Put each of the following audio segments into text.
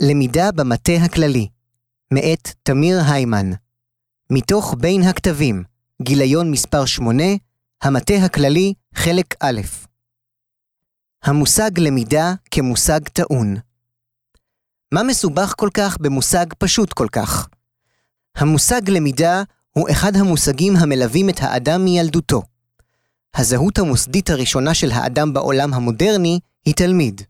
למידה במטה הכללי, מאת תמיר היימן. מתוך בין הכתבים, גיליון מספר 8, המטה הכללי, חלק א'. המושג למידה כמושג טעון. מה מסובך כל כך במושג פשוט כל כך? המושג למידה הוא אחד המושגים המלווים את האדם מילדותו. הזהות המוסדית הראשונה של האדם בעולם המודרני היא תלמיד.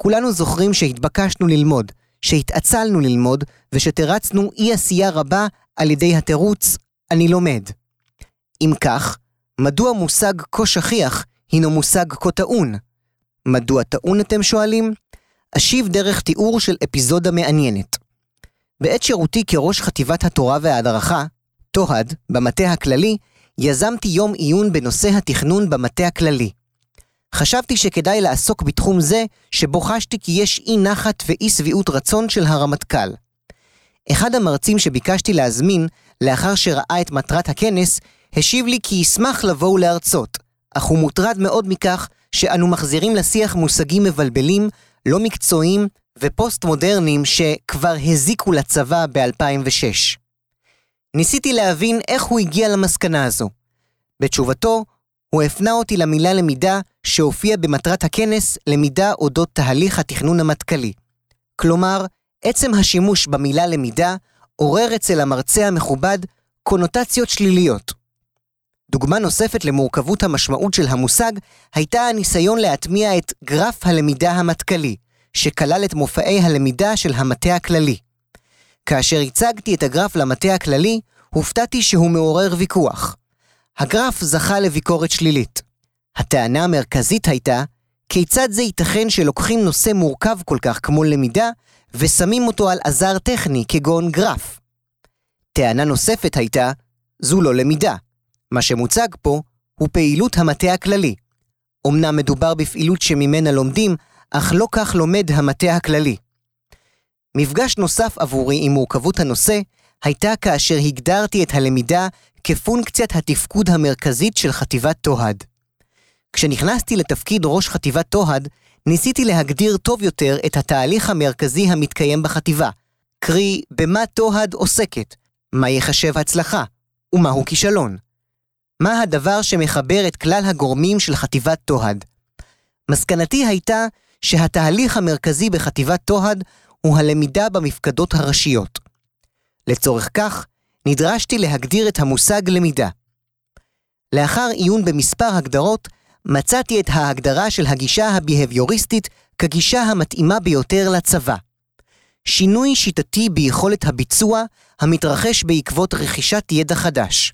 כולנו זוכרים שהתבקשנו ללמוד, שהתעצלנו ללמוד, ושתרצנו אי עשייה רבה על ידי התירוץ "אני לומד". אם כך, מדוע מושג כה שכיח הינו מושג כה טעון? מדוע טעון אתם שואלים? אשיב דרך תיאור של אפיזודה מעניינת. בעת שירותי כראש חטיבת התורה וההדרכה, תוהד, במטה הכללי, יזמתי יום עיון בנושא התכנון במטה הכללי. חשבתי שכדאי לעסוק בתחום זה, שבו חשתי כי יש אי נחת ואי שביעות רצון של הרמטכ"ל. אחד המרצים שביקשתי להזמין, לאחר שראה את מטרת הכנס, השיב לי כי ישמח לבוא ולהרצות, אך הוא מוטרד מאוד מכך שאנו מחזירים לשיח מושגים מבלבלים, לא מקצועיים ופוסט-מודרניים שכבר הזיקו לצבא ב-2006. ניסיתי להבין איך הוא הגיע למסקנה הזו. בתשובתו, הוא הפנה אותי למילה למידה שהופיעה במטרת הכנס למידה אודות תהליך התכנון המטכ"לי. כלומר, עצם השימוש במילה למידה עורר אצל המרצה המכובד קונוטציות שליליות. דוגמה נוספת למורכבות המשמעות של המושג הייתה הניסיון להטמיע את גרף הלמידה המטכ"לי, שכלל את מופעי הלמידה של המטה הכללי. כאשר הצגתי את הגרף למטה הכללי, הופתעתי שהוא מעורר ויכוח. הגרף זכה לביקורת שלילית. הטענה המרכזית הייתה, כיצד זה ייתכן שלוקחים נושא מורכב כל כך כמו למידה, ושמים אותו על עזר טכני כגון גרף? טענה נוספת הייתה, זו לא למידה. מה שמוצג פה הוא פעילות המטה הכללי. אמנם מדובר בפעילות שממנה לומדים, אך לא כך לומד המטה הכללי. מפגש נוסף עבורי עם מורכבות הנושא, הייתה כאשר הגדרתי את הלמידה כפונקציית התפקוד המרכזית של חטיבת תוהד. כשנכנסתי לתפקיד ראש חטיבת תוהד, ניסיתי להגדיר טוב יותר את התהליך המרכזי המתקיים בחטיבה, קרי, במה תוהד עוסקת, מה יחשב הצלחה, ומהו כישלון. מה הדבר שמחבר את כלל הגורמים של חטיבת תוהד. מסקנתי הייתה שהתהליך המרכזי בחטיבת תוהד הוא הלמידה במפקדות הראשיות. לצורך כך, נדרשתי להגדיר את המושג למידה. לאחר עיון במספר הגדרות, מצאתי את ההגדרה של הגישה הביהביוריסטית כגישה המתאימה ביותר לצבא. שינוי שיטתי ביכולת הביצוע המתרחש בעקבות רכישת ידע חדש.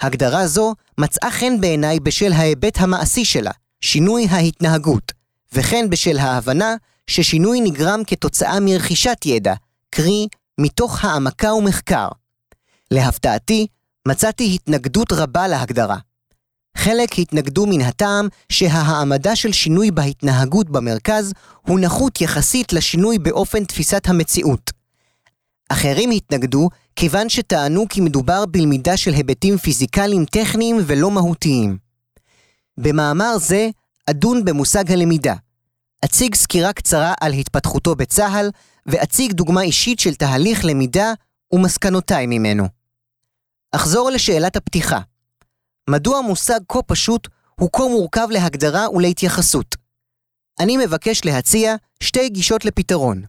הגדרה זו מצאה חן בעיניי בשל ההיבט המעשי שלה, שינוי ההתנהגות, וכן בשל ההבנה ששינוי נגרם כתוצאה מרכישת ידע, קרי, מתוך העמקה ומחקר. להפתעתי, מצאתי התנגדות רבה להגדרה. חלק התנגדו מן הטעם שההעמדה של שינוי בהתנהגות במרכז הוא נחות יחסית לשינוי באופן תפיסת המציאות. אחרים התנגדו כיוון שטענו כי מדובר בלמידה של היבטים פיזיקליים טכניים ולא מהותיים. במאמר זה אדון במושג הלמידה. אציג סקירה קצרה על התפתחותו בצה"ל, ואציג דוגמה אישית של תהליך למידה ומסקנותיי ממנו. אחזור לשאלת הפתיחה. מדוע מושג כה פשוט הוא כה מורכב להגדרה ולהתייחסות? אני מבקש להציע שתי גישות לפתרון.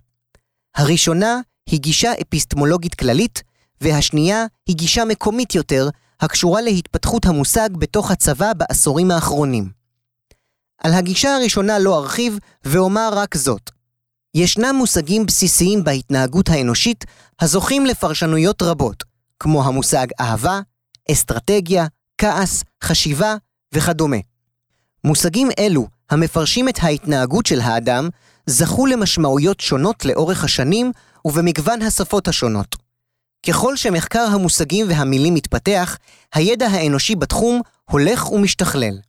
הראשונה היא גישה אפיסטמולוגית כללית, והשנייה היא גישה מקומית יותר, הקשורה להתפתחות המושג בתוך הצבא בעשורים האחרונים. על הגישה הראשונה לא ארחיב, ואומר רק זאת. ישנם מושגים בסיסיים בהתנהגות האנושית הזוכים לפרשנויות רבות, כמו המושג אהבה, אסטרטגיה, כעס, חשיבה וכדומה. מושגים אלו, המפרשים את ההתנהגות של האדם, זכו למשמעויות שונות לאורך השנים ובמגוון השפות השונות. ככל שמחקר המושגים והמילים מתפתח, הידע האנושי בתחום הולך ומשתכלל.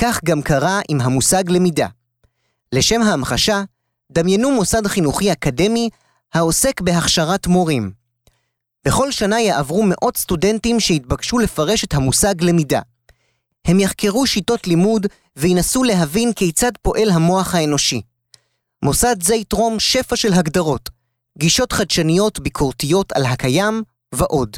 כך גם קרה עם המושג למידה. לשם ההמחשה, דמיינו מוסד חינוכי אקדמי העוסק בהכשרת מורים. בכל שנה יעברו מאות סטודנטים שהתבקשו לפרש את המושג למידה. הם יחקרו שיטות לימוד וינסו להבין כיצד פועל המוח האנושי. מוסד זה יתרום שפע של הגדרות, גישות חדשניות ביקורתיות על הקיים ועוד.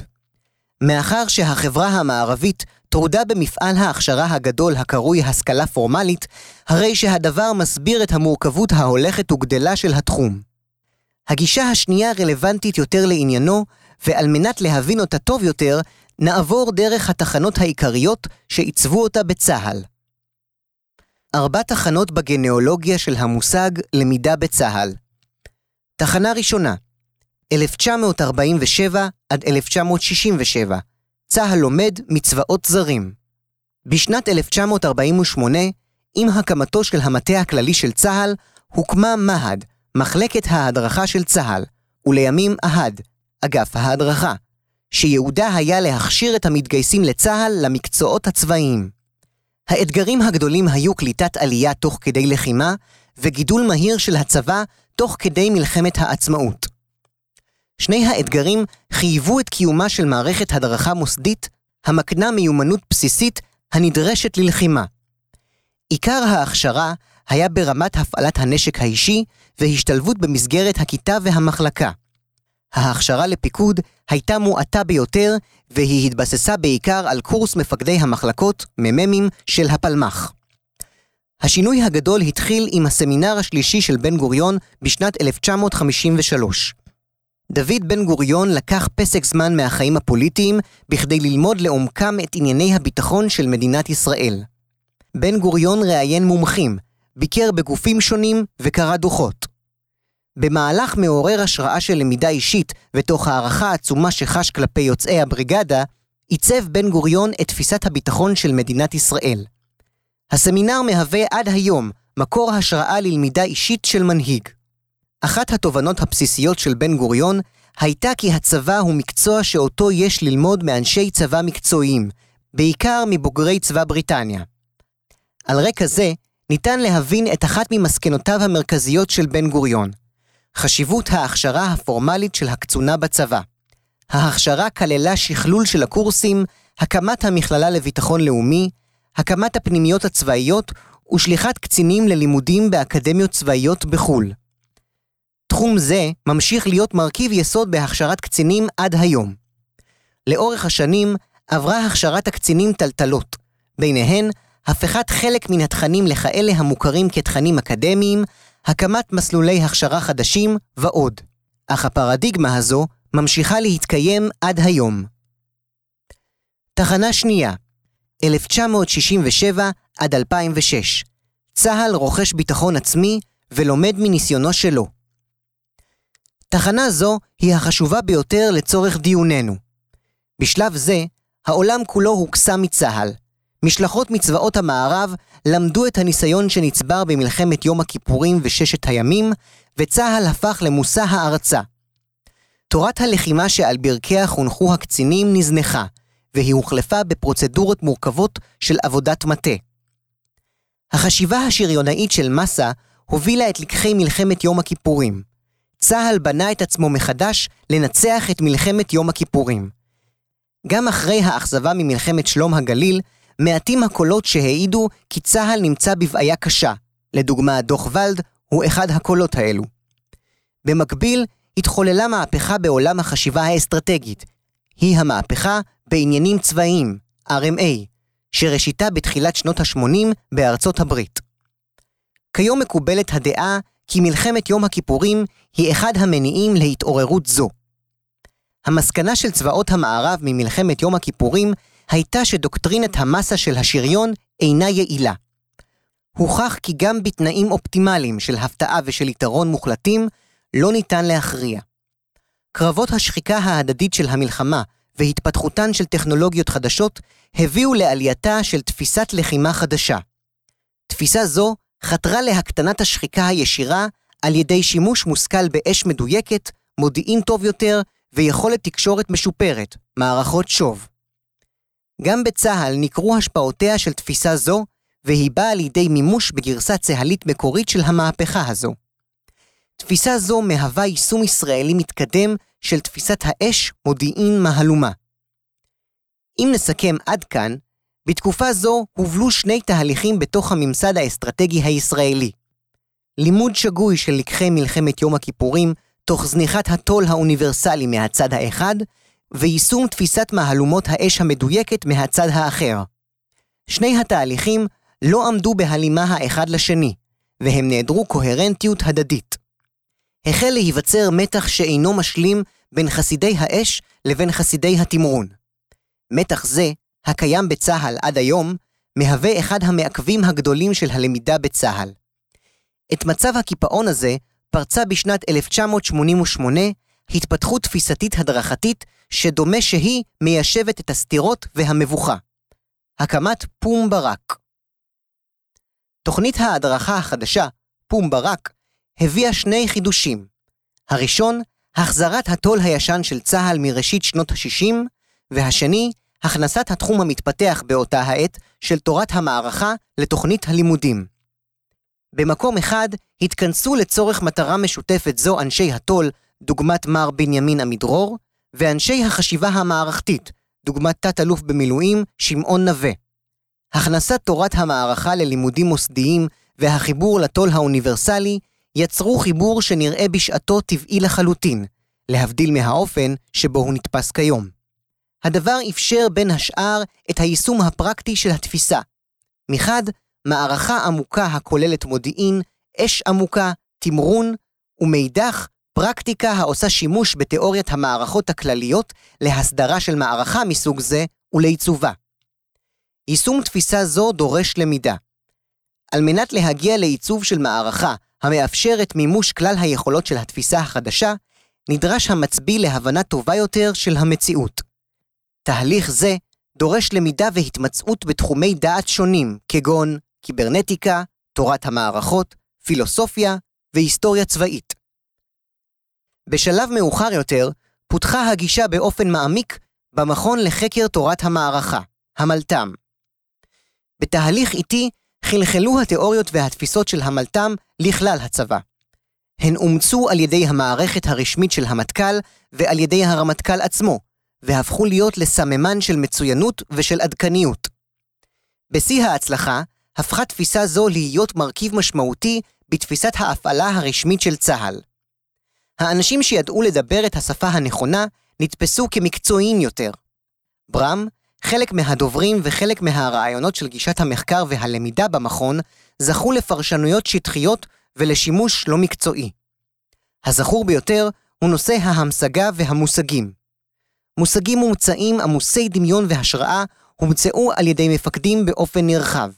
מאחר שהחברה המערבית טרודה במפעל ההכשרה הגדול הקרוי השכלה פורמלית, הרי שהדבר מסביר את המורכבות ההולכת וגדלה של התחום. הגישה השנייה רלוונטית יותר לעניינו, ועל מנת להבין אותה טוב יותר, נעבור דרך התחנות העיקריות שעיצבו אותה בצה"ל. ארבע תחנות בגנאולוגיה של המושג למידה בצה"ל. תחנה ראשונה, 1947 עד 1967, צה"ל לומד מצבאות זרים. בשנת 1948, עם הקמתו של המטה הכללי של צה"ל, הוקמה מה"ד, מחלקת ההדרכה של צה"ל, ולימים אה"ד, אגף ההדרכה, שייעודה היה להכשיר את המתגייסים לצה"ל למקצועות הצבאיים. האתגרים הגדולים היו קליטת עלייה תוך כדי לחימה, וגידול מהיר של הצבא תוך כדי מלחמת העצמאות. שני האתגרים חייבו את קיומה של מערכת הדרכה מוסדית המקנה מיומנות בסיסית הנדרשת ללחימה. עיקר ההכשרה היה ברמת הפעלת הנשק האישי והשתלבות במסגרת הכיתה והמחלקה. ההכשרה לפיקוד הייתה מועטה ביותר, והיא התבססה בעיקר על קורס מפקדי המחלקות, מ"מים, של הפלמ"ח. השינוי הגדול התחיל עם הסמינר השלישי של בן גוריון בשנת 1953. דוד בן גוריון לקח פסק זמן מהחיים הפוליטיים בכדי ללמוד לעומקם את ענייני הביטחון של מדינת ישראל. בן גוריון ראיין מומחים, ביקר בגופים שונים וקרא דוחות. במהלך מעורר השראה של למידה אישית ותוך הערכה עצומה שחש כלפי יוצאי הבריגדה, עיצב בן גוריון את תפיסת הביטחון של מדינת ישראל. הסמינר מהווה עד היום מקור השראה ללמידה אישית של מנהיג. אחת התובנות הבסיסיות של בן גוריון הייתה כי הצבא הוא מקצוע שאותו יש ללמוד מאנשי צבא מקצועיים, בעיקר מבוגרי צבא בריטניה. על רקע זה, ניתן להבין את אחת ממסקנותיו המרכזיות של בן גוריון, חשיבות ההכשרה הפורמלית של הקצונה בצבא. ההכשרה כללה שכלול של הקורסים, הקמת המכללה לביטחון לאומי, הקמת הפנימיות הצבאיות ושליחת קצינים ללימודים באקדמיות צבאיות בחו"ל. תחום זה ממשיך להיות מרכיב יסוד בהכשרת קצינים עד היום. לאורך השנים עברה הכשרת הקצינים טלטלות, ביניהן הפיכת חלק מן התכנים לכאלה המוכרים כתכנים אקדמיים, הקמת מסלולי הכשרה חדשים ועוד. אך הפרדיגמה הזו ממשיכה להתקיים עד היום. תחנה שנייה, 1967 עד 2006, צה"ל רוכש ביטחון עצמי ולומד מניסיונו שלו. תחנה זו היא החשובה ביותר לצורך דיוננו. בשלב זה, העולם כולו הוקסם מצה"ל. משלחות מצבאות המערב למדו את הניסיון שנצבר במלחמת יום הכיפורים וששת הימים, וצה"ל הפך למושא הערצה. תורת הלחימה שעל ברכיה חונכו הקצינים נזנחה, והיא הוחלפה בפרוצדורות מורכבות של עבודת מטה. החשיבה השריונאית של מסה הובילה את לקחי מלחמת יום הכיפורים. צה"ל בנה את עצמו מחדש לנצח את מלחמת יום הכיפורים. גם אחרי האכזבה ממלחמת שלום הגליל, מעטים הקולות שהעידו כי צה"ל נמצא בבעיה קשה. לדוגמה, דוח ולד הוא אחד הקולות האלו. במקביל, התחוללה מהפכה בעולם החשיבה האסטרטגית. היא המהפכה בעניינים צבאיים, RMA, שראשיתה בתחילת שנות ה-80 בארצות הברית. כיום מקובלת הדעה כי מלחמת יום הכיפורים היא אחד המניעים להתעוררות זו. המסקנה של צבאות המערב ממלחמת יום הכיפורים הייתה שדוקטרינת המסה של השריון אינה יעילה. הוכח כי גם בתנאים אופטימליים של הפתעה ושל יתרון מוחלטים, לא ניתן להכריע. קרבות השחיקה ההדדית של המלחמה והתפתחותן של טכנולוגיות חדשות הביאו לעלייתה של תפיסת לחימה חדשה. תפיסה זו חתרה להקטנת השחיקה הישירה על ידי שימוש מושכל באש מדויקת, מודיעין טוב יותר ויכולת תקשורת משופרת, מערכות שוב. גם בצה"ל ניכרו השפעותיה של תפיסה זו, והיא באה לידי מימוש בגרסה צה"לית מקורית של המהפכה הזו. תפיסה זו מהווה יישום ישראלי מתקדם של תפיסת האש מודיעין מהלומה. אם נסכם עד כאן, בתקופה זו הובלו שני תהליכים בתוך הממסד האסטרטגי הישראלי. לימוד שגוי של לקחי מלחמת יום הכיפורים, תוך זניחת הטול האוניברסלי מהצד האחד, ויישום תפיסת מהלומות האש המדויקת מהצד האחר. שני התהליכים לא עמדו בהלימה האחד לשני, והם נעדרו קוהרנטיות הדדית. החל להיווצר מתח שאינו משלים בין חסידי האש לבין חסידי התמרון. מתח זה, הקיים בצה"ל עד היום, מהווה אחד המעכבים הגדולים של הלמידה בצה"ל. את מצב הקיפאון הזה פרצה בשנת 1988 התפתחות תפיסתית הדרכתית שדומה שהיא מיישבת את הסתירות והמבוכה. הקמת פום ברק. תוכנית ההדרכה החדשה, פום ברק, הביאה שני חידושים. הראשון, החזרת הטול הישן של צה"ל מראשית שנות ה-60, והשני, הכנסת התחום המתפתח באותה העת של תורת המערכה לתוכנית הלימודים. במקום אחד התכנסו לצורך מטרה משותפת זו אנשי הטול, דוגמת מר בנימין עמידרור, ואנשי החשיבה המערכתית, דוגמת תת-אלוף במילואים שמעון נווה. הכנסת תורת המערכה ללימודים מוסדיים והחיבור לטול האוניברסלי יצרו חיבור שנראה בשעתו טבעי לחלוטין, להבדיל מהאופן שבו הוא נתפס כיום. הדבר אפשר בין השאר את היישום הפרקטי של התפיסה. מחד, מערכה עמוקה הכוללת מודיעין, אש עמוקה, תמרון, ומאידך, פרקטיקה העושה שימוש בתיאוריית המערכות הכלליות להסדרה של מערכה מסוג זה ולעיצובה. יישום תפיסה זו דורש למידה. על מנת להגיע לעיצוב של מערכה המאפשרת מימוש כלל היכולות של התפיסה החדשה, נדרש המצביא להבנה טובה יותר של המציאות. תהליך זה דורש למידה והתמצאות בתחומי דעת שונים, כגון קיברנטיקה, תורת המערכות, פילוסופיה והיסטוריה צבאית. בשלב מאוחר יותר, פותחה הגישה באופן מעמיק במכון לחקר תורת המערכה, המלת"ם. בתהליך איטי חלחלו התיאוריות והתפיסות של המלת"ם לכלל הצבא. הן אומצו על ידי המערכת הרשמית של המטכ"ל ועל ידי הרמטכ"ל עצמו, והפכו להיות לסממן של מצוינות ושל עדכניות. בשיא ההצלחה, הפכה תפיסה זו להיות מרכיב משמעותי בתפיסת ההפעלה הרשמית של צה"ל. האנשים שידעו לדבר את השפה הנכונה נתפסו כמקצועיים יותר. ברם, חלק מהדוברים וחלק מהרעיונות של גישת המחקר והלמידה במכון זכו לפרשנויות שטחיות ולשימוש לא מקצועי. הזכור ביותר הוא נושא ההמשגה והמושגים. מושגים מומצאים עמוסי דמיון והשראה הומצאו על ידי מפקדים באופן נרחב.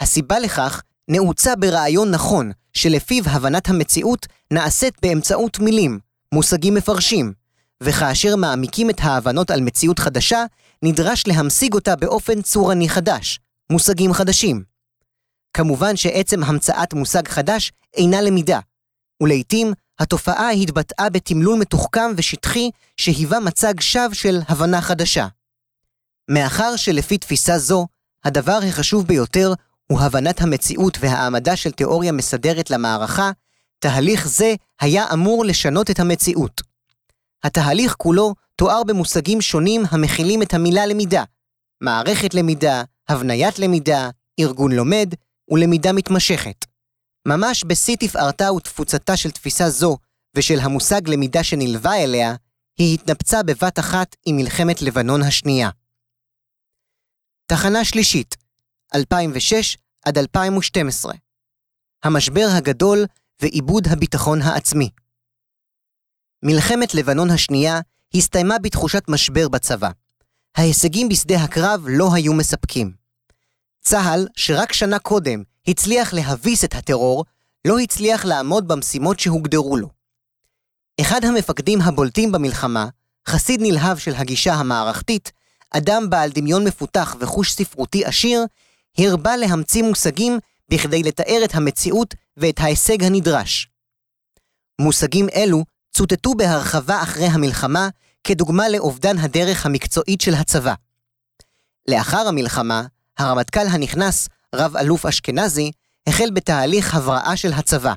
הסיבה לכך נעוצה ברעיון נכון, שלפיו הבנת המציאות נעשית באמצעות מילים, מושגים מפרשים, וכאשר מעמיקים את ההבנות על מציאות חדשה, נדרש להמשיג אותה באופן צורני חדש, מושגים חדשים. כמובן שעצם המצאת מושג חדש אינה למידה, ולעיתים התופעה התבטאה בתמלול מתוחכם ושטחי שהיווה מצג שווא של הבנה חדשה. מאחר שלפי תפיסה זו, הדבר החשוב ביותר הוא הבנת המציאות והעמדה של תיאוריה מסדרת למערכה, תהליך זה היה אמור לשנות את המציאות. התהליך כולו תואר במושגים שונים המכילים את המילה למידה, מערכת למידה, הבניית למידה, ארגון לומד ולמידה מתמשכת. ממש בשיא תפארתה ותפוצתה של תפיסה זו ושל המושג למידה שנלווה אליה, היא התנפצה בבת אחת עם מלחמת לבנון השנייה. תחנה שלישית, 2006 עד 2012. המשבר הגדול ועיבוד הביטחון העצמי. מלחמת לבנון השנייה הסתיימה בתחושת משבר בצבא. ההישגים בשדה הקרב לא היו מספקים. צה"ל, שרק שנה קודם הצליח להביס את הטרור, לא הצליח לעמוד במשימות שהוגדרו לו. אחד המפקדים הבולטים במלחמה, חסיד נלהב של הגישה המערכתית, אדם בעל דמיון מפותח וחוש ספרותי עשיר, הרבה להמציא מושגים בכדי לתאר את המציאות ואת ההישג הנדרש. מושגים אלו צוטטו בהרחבה אחרי המלחמה כדוגמה לאובדן הדרך המקצועית של הצבא. לאחר המלחמה, הרמטכ"ל הנכנס, רב-אלוף אשכנזי, החל בתהליך הבראה של הצבא.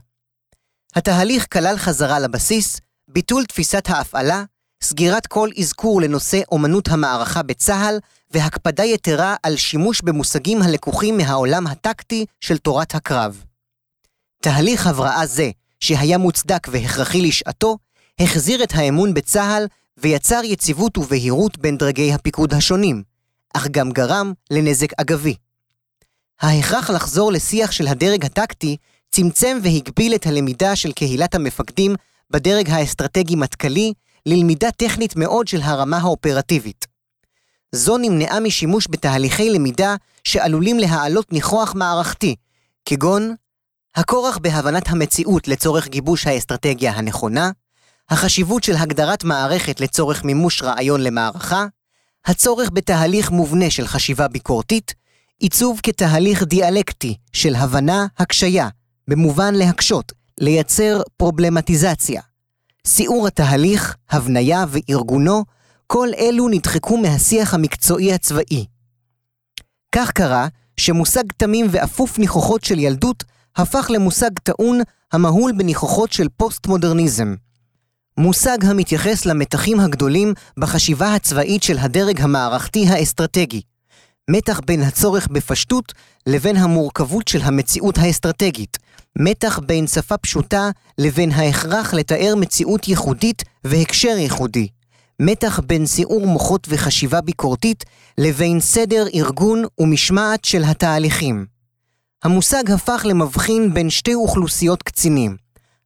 התהליך כלל חזרה לבסיס, ביטול תפיסת ההפעלה, סגירת כל אזכור לנושא אומנות המערכה בצה"ל, והקפדה יתרה על שימוש במושגים הלקוחים מהעולם הטקטי של תורת הקרב. תהליך הבראה זה, שהיה מוצדק והכרחי לשעתו, החזיר את האמון בצה"ל ויצר יציבות ובהירות בין דרגי הפיקוד השונים, אך גם גרם לנזק אגבי. ההכרח לחזור לשיח של הדרג הטקטי צמצם והגביל את הלמידה של קהילת המפקדים בדרג האסטרטגי-מטכ"לי ללמידה טכנית מאוד של הרמה האופרטיבית. זו נמנעה משימוש בתהליכי למידה שעלולים להעלות ניחוח מערכתי, כגון הכורח בהבנת המציאות לצורך גיבוש האסטרטגיה הנכונה, החשיבות של הגדרת מערכת לצורך מימוש רעיון למערכה, הצורך בתהליך מובנה של חשיבה ביקורתית, עיצוב כתהליך דיאלקטי של הבנה, הקשיה, במובן להקשות, לייצר פרובלמטיזציה. סיעור התהליך, הבניה וארגונו, כל אלו נדחקו מהשיח המקצועי הצבאי. כך קרה שמושג תמים ואפוף ניחוחות של ילדות הפך למושג טעון המהול בניחוחות של פוסט-מודרניזם. מושג המתייחס למתחים הגדולים בחשיבה הצבאית של הדרג המערכתי האסטרטגי. מתח בין הצורך בפשטות לבין המורכבות של המציאות האסטרטגית. מתח בין שפה פשוטה לבין ההכרח לתאר מציאות ייחודית והקשר ייחודי. מתח בין סיעור מוחות וחשיבה ביקורתית לבין סדר ארגון ומשמעת של התהליכים. המושג הפך למבחין בין שתי אוכלוסיות קצינים,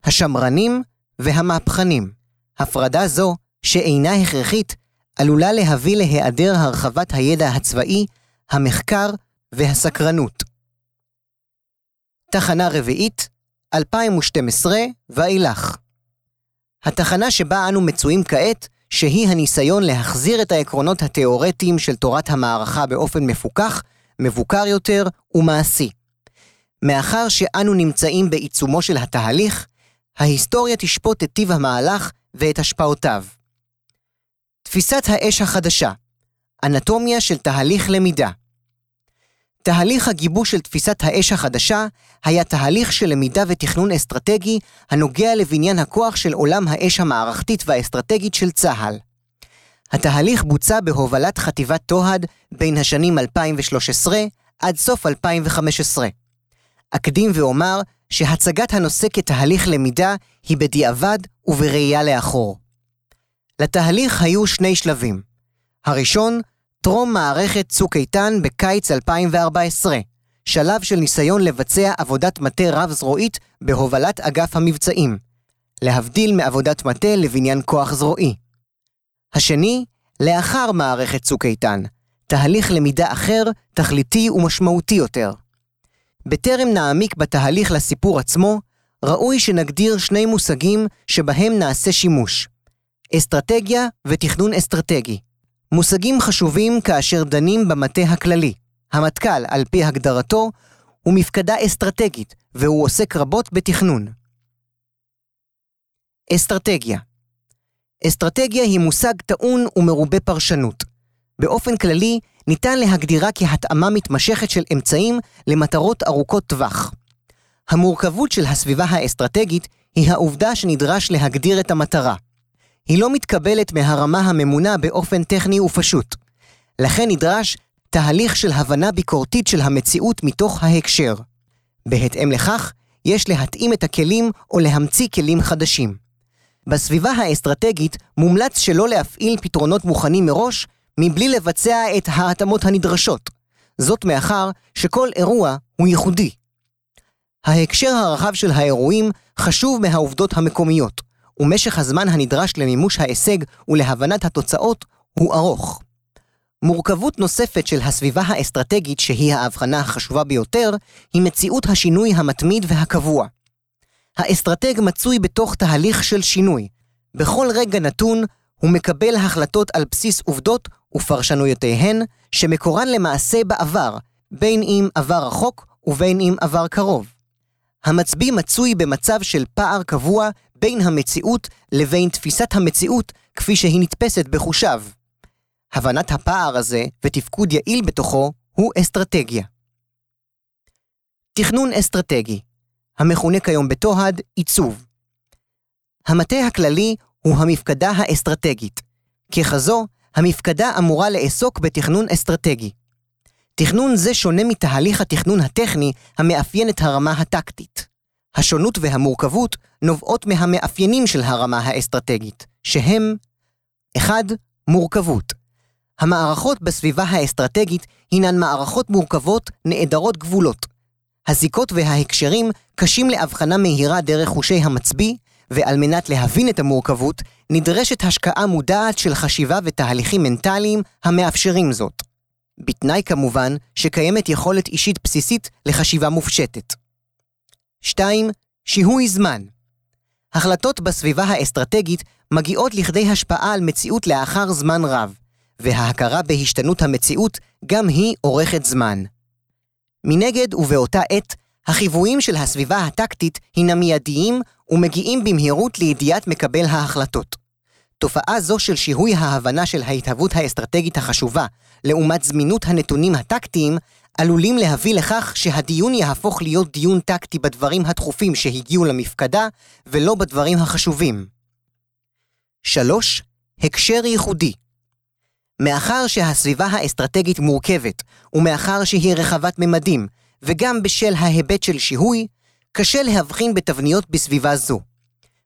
השמרנים והמהפכנים. הפרדה זו, שאינה הכרחית, עלולה להביא להיעדר הרחבת הידע הצבאי, המחקר והסקרנות. תחנה רביעית, 2012 ואילך. התחנה שבה אנו מצויים כעת, שהיא הניסיון להחזיר את העקרונות התאורטיים של תורת המערכה באופן מפוקח, מבוקר יותר ומעשי. מאחר שאנו נמצאים בעיצומו של התהליך, ההיסטוריה תשפוט את טיב המהלך ואת השפעותיו. תפיסת האש החדשה אנטומיה של תהליך למידה תהליך הגיבוש של תפיסת האש החדשה היה תהליך של למידה ותכנון אסטרטגי הנוגע לבניין הכוח של עולם האש המערכתית והאסטרטגית של צה"ל. התהליך בוצע בהובלת חטיבת תוהד בין השנים 2013 עד סוף 2015. אקדים ואומר שהצגת הנושא כתהליך למידה היא בדיעבד ובראייה לאחור. לתהליך היו שני שלבים. הראשון, טרום מערכת צוק איתן בקיץ 2014, שלב של ניסיון לבצע עבודת מטה רב-זרועית בהובלת אגף המבצעים, להבדיל מעבודת מטה לבניין כוח זרועי. השני, לאחר מערכת צוק איתן, תהליך למידה אחר, תכליתי ומשמעותי יותר. בטרם נעמיק בתהליך לסיפור עצמו, ראוי שנגדיר שני מושגים שבהם נעשה שימוש. אסטרטגיה ותכנון אסטרטגי. מושגים חשובים כאשר דנים במטה הכללי. המטכ"ל, על פי הגדרתו, הוא מפקדה אסטרטגית, והוא עוסק רבות בתכנון. אסטרטגיה אסטרטגיה היא מושג טעון ומרובה פרשנות. באופן כללי, ניתן להגדירה כהתאמה מתמשכת של אמצעים למטרות ארוכות טווח. המורכבות של הסביבה האסטרטגית היא העובדה שנדרש להגדיר את המטרה. היא לא מתקבלת מהרמה הממונה באופן טכני ופשוט. לכן נדרש תהליך של הבנה ביקורתית של המציאות מתוך ההקשר. בהתאם לכך, יש להתאים את הכלים או להמציא כלים חדשים. בסביבה האסטרטגית מומלץ שלא להפעיל פתרונות מוכנים מראש, מבלי לבצע את ההתאמות הנדרשות. זאת מאחר שכל אירוע הוא ייחודי. ההקשר הרחב של האירועים חשוב מהעובדות המקומיות, ומשך הזמן הנדרש למימוש ההישג ולהבנת התוצאות הוא ארוך. מורכבות נוספת של הסביבה האסטרטגית, שהיא ההבחנה החשובה ביותר, היא מציאות השינוי המתמיד והקבוע. האסטרטג מצוי בתוך תהליך של שינוי. בכל רגע נתון הוא מקבל החלטות על בסיס עובדות ופרשנויותיהן, שמקורן למעשה בעבר, בין אם עבר רחוק ובין אם עבר קרוב. המצביא מצוי במצב של פער קבוע בין המציאות לבין תפיסת המציאות כפי שהיא נתפסת בחושיו. הבנת הפער הזה ותפקוד יעיל בתוכו הוא אסטרטגיה. תכנון אסטרטגי, המכונה כיום בתוהד עיצוב. המטה הכללי הוא המפקדה האסטרטגית. ככזו, המפקדה אמורה לעסוק בתכנון אסטרטגי. תכנון זה שונה מתהליך התכנון הטכני המאפיין את הרמה הטקטית. השונות והמורכבות נובעות מהמאפיינים של הרמה האסטרטגית, שהם 1. מורכבות. המערכות בסביבה האסטרטגית הינן מערכות מורכבות נעדרות גבולות. הזיקות וההקשרים קשים להבחנה מהירה דרך חושי המצביא, ועל מנת להבין את המורכבות, נדרשת השקעה מודעת של חשיבה ותהליכים מנטליים המאפשרים זאת. בתנאי כמובן שקיימת יכולת אישית בסיסית לחשיבה מופשטת. 2. שיהוי זמן. החלטות בסביבה האסטרטגית מגיעות לכדי השפעה על מציאות לאחר זמן רב, וההכרה בהשתנות המציאות גם היא אורכת זמן. מנגד ובאותה עת, החיוויים של הסביבה הטקטית הינם מיידיים ומגיעים במהירות לידיעת מקבל ההחלטות. תופעה זו של שיהוי ההבנה של ההתהוות האסטרטגית החשובה, לעומת זמינות הנתונים הטקטיים, עלולים להביא לכך שהדיון יהפוך להיות דיון טקטי בדברים הדחופים שהגיעו למפקדה, ולא בדברים החשובים. 3. הקשר ייחודי מאחר שהסביבה האסטרטגית מורכבת, ומאחר שהיא רחבת ממדים, וגם בשל ההיבט של שיהוי, קשה להבחין בתבניות בסביבה זו.